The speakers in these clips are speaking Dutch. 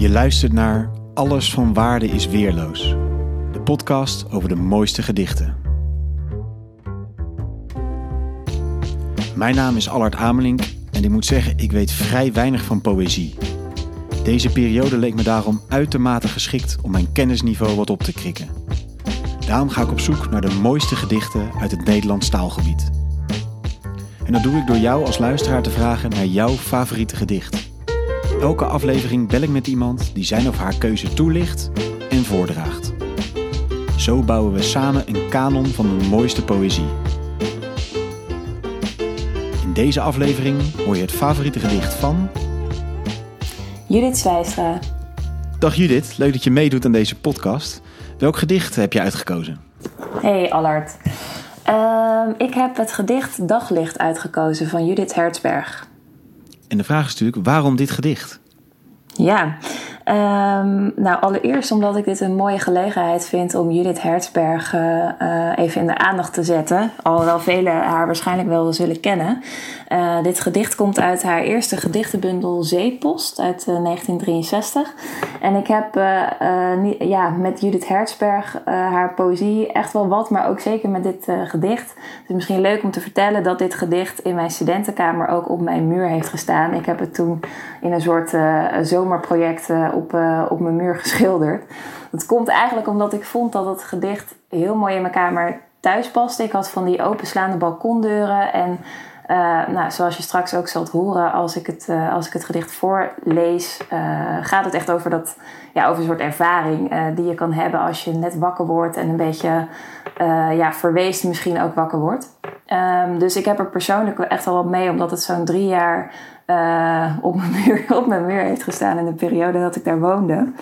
Je luistert naar Alles van Waarde is Weerloos. De podcast over de mooiste gedichten. Mijn naam is Allard Amelink en ik moet zeggen, ik weet vrij weinig van poëzie. Deze periode leek me daarom uitermate geschikt om mijn kennisniveau wat op te krikken. Daarom ga ik op zoek naar de mooiste gedichten uit het Nederlands taalgebied. En dat doe ik door jou als luisteraar te vragen naar jouw favoriete gedicht. Elke aflevering bel ik met iemand die zijn of haar keuze toelicht en voordraagt. Zo bouwen we samen een kanon van de mooiste poëzie. In deze aflevering hoor je het favoriete gedicht van. Judith Zwijstra. Dag Judith, leuk dat je meedoet aan deze podcast. Welk gedicht heb je uitgekozen? Hey Allard. Ehm, ik heb het gedicht Daglicht uitgekozen van Judith Hertzberg. En de vraag is natuurlijk, waarom dit gedicht? Ja, ehm, nou allereerst omdat ik dit een mooie gelegenheid vind om Judith Hertzberg eh, eh, even in de aandacht te zetten. Alhoewel velen haar waarschijnlijk wel zullen kennen. Uh, dit gedicht komt uit haar eerste gedichtenbundel Zeepost uit 1963. En ik heb ja, met Judith Hertzberg haar poëzie echt wel wat, maar ook zeker met dit gedicht. Het is misschien leuk om te vertellen dat dit gedicht in mijn studentenkamer ook op mijn muur heeft gestaan. Ik heb het toen in een soort zomerproject op, op mijn muur geschilderd. Dat komt eigenlijk omdat ik vond dat het gedicht heel mooi in mijn kamer thuis paste. Ik had van die openslaande balkondeuren en uh, nou, zoals je straks ook zult horen als ik het, als ik het gedicht voorlees, gaat het echt over, dat, ja, over een soort ervaring die je kan hebben als je net wakker wordt en een beetje ja, verweest misschien ook wakker wordt. Um, dus ik heb er persoonlijk echt al wat mee, omdat het zo'n drie jaar op, mijn muur, op mijn muur heeft gestaan in de periode dat ik daar woonde.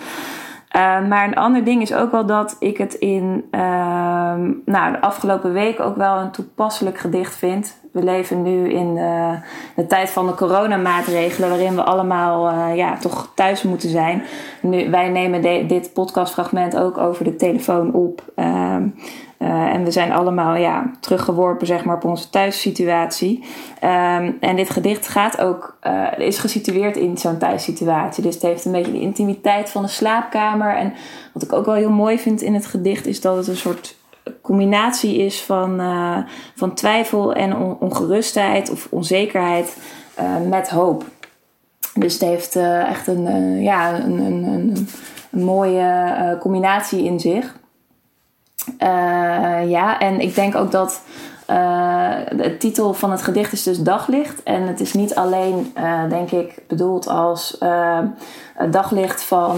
Uh, maar een ander ding is ook wel dat ik het in uh, nou, de afgelopen weken ook wel een toepasselijk gedicht vind. We leven nu in uh, de tijd van de coronamaatregelen, waarin we allemaal uh, ja, toch thuis moeten zijn. Wij nemen dit podcastfragment ook over de telefoon op. Ehm, uh, en we zijn allemaal ja, teruggeworpen zeg maar, op onze thuissituatie. Um, en dit gedicht gaat ook, is gesitueerd in zo'n thuissituatie. Dus het heeft een beetje de intimiteit van de slaapkamer. En wat ik ook wel heel mooi vind in het gedicht is dat het een soort combinatie is van, uh, van twijfel en on ongerustheid of onzekerheid met hoop. Dus het heeft echt een, ja, een, een, een, een mooie combinatie in zich. Ja, en ik denk ook dat uh, de titel van het gedicht is dus Daglicht. En het is niet alleen, uh, denk ik, bedoeld als het daglicht van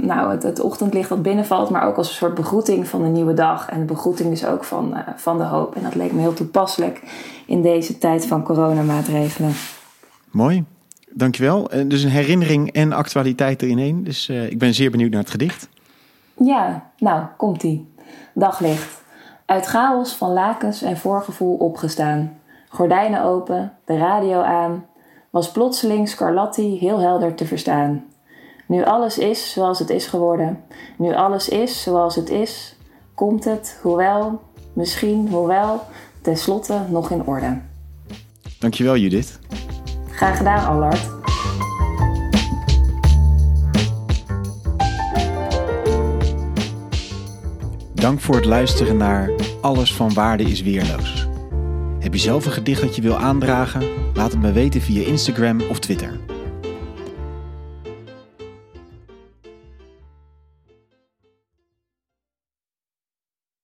nou, het, het, ochtendlicht dat binnenvalt, maar ook als een soort begroeting van de nieuwe dag. En de begroeting dus ook van, van de hoop. En dat leek me heel toepasselijk in deze tijd van coronamaatregelen. Mooi. Dankjewel. Dus een herinnering en actualiteit erin één. Dus ik ben zeer benieuwd naar het gedicht. Ja, nou, komt-ie. Daglicht. Uit chaos van lakens en voorgevoel opgestaan. Gordijnen open, de radio aan. Was plotseling Scarlatti heel helder te verstaan. Nu alles is zoals het is geworden. Nu alles is zoals het is. Komt het, hoewel, misschien, hoewel, tenslotte nog in orde. Dankjewel Judith. Graag gedaan Allard. Dank voor het luisteren naar Alles van Waarde is Weerloos. Heb je zelf een gedicht dat je wil aandragen? Laat het me weten via Instagram of Twitter.